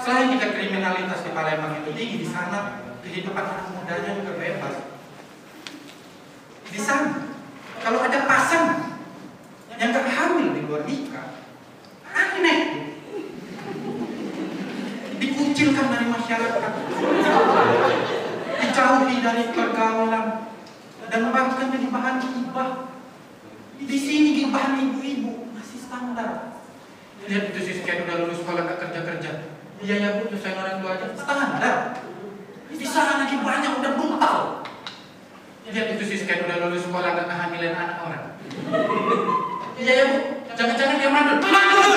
Selain kita kriminalitas di Palembang itu tinggi, di sana kehidupan anak mudanya juga bebas. Di sana, kalau ada pasangan yang gak hamil di luar nikah, aneh. Dikucilkan dari masyarakat, dijauhi dari pergaulan, dan bahkan jadi bahan gibah. Di sini gibahan ibu-ibu masih standar. Lihat itu si sekian udah lulus sekolah. Iya ya bu, nyusahin orang tua aja. Standar. Di sana lagi banyak udah brutal. Lihat itu si sekian udah lulus sekolah gak kehamilan anak orang. Iya ya bu, jangan-jangan dia mandul. Mandul!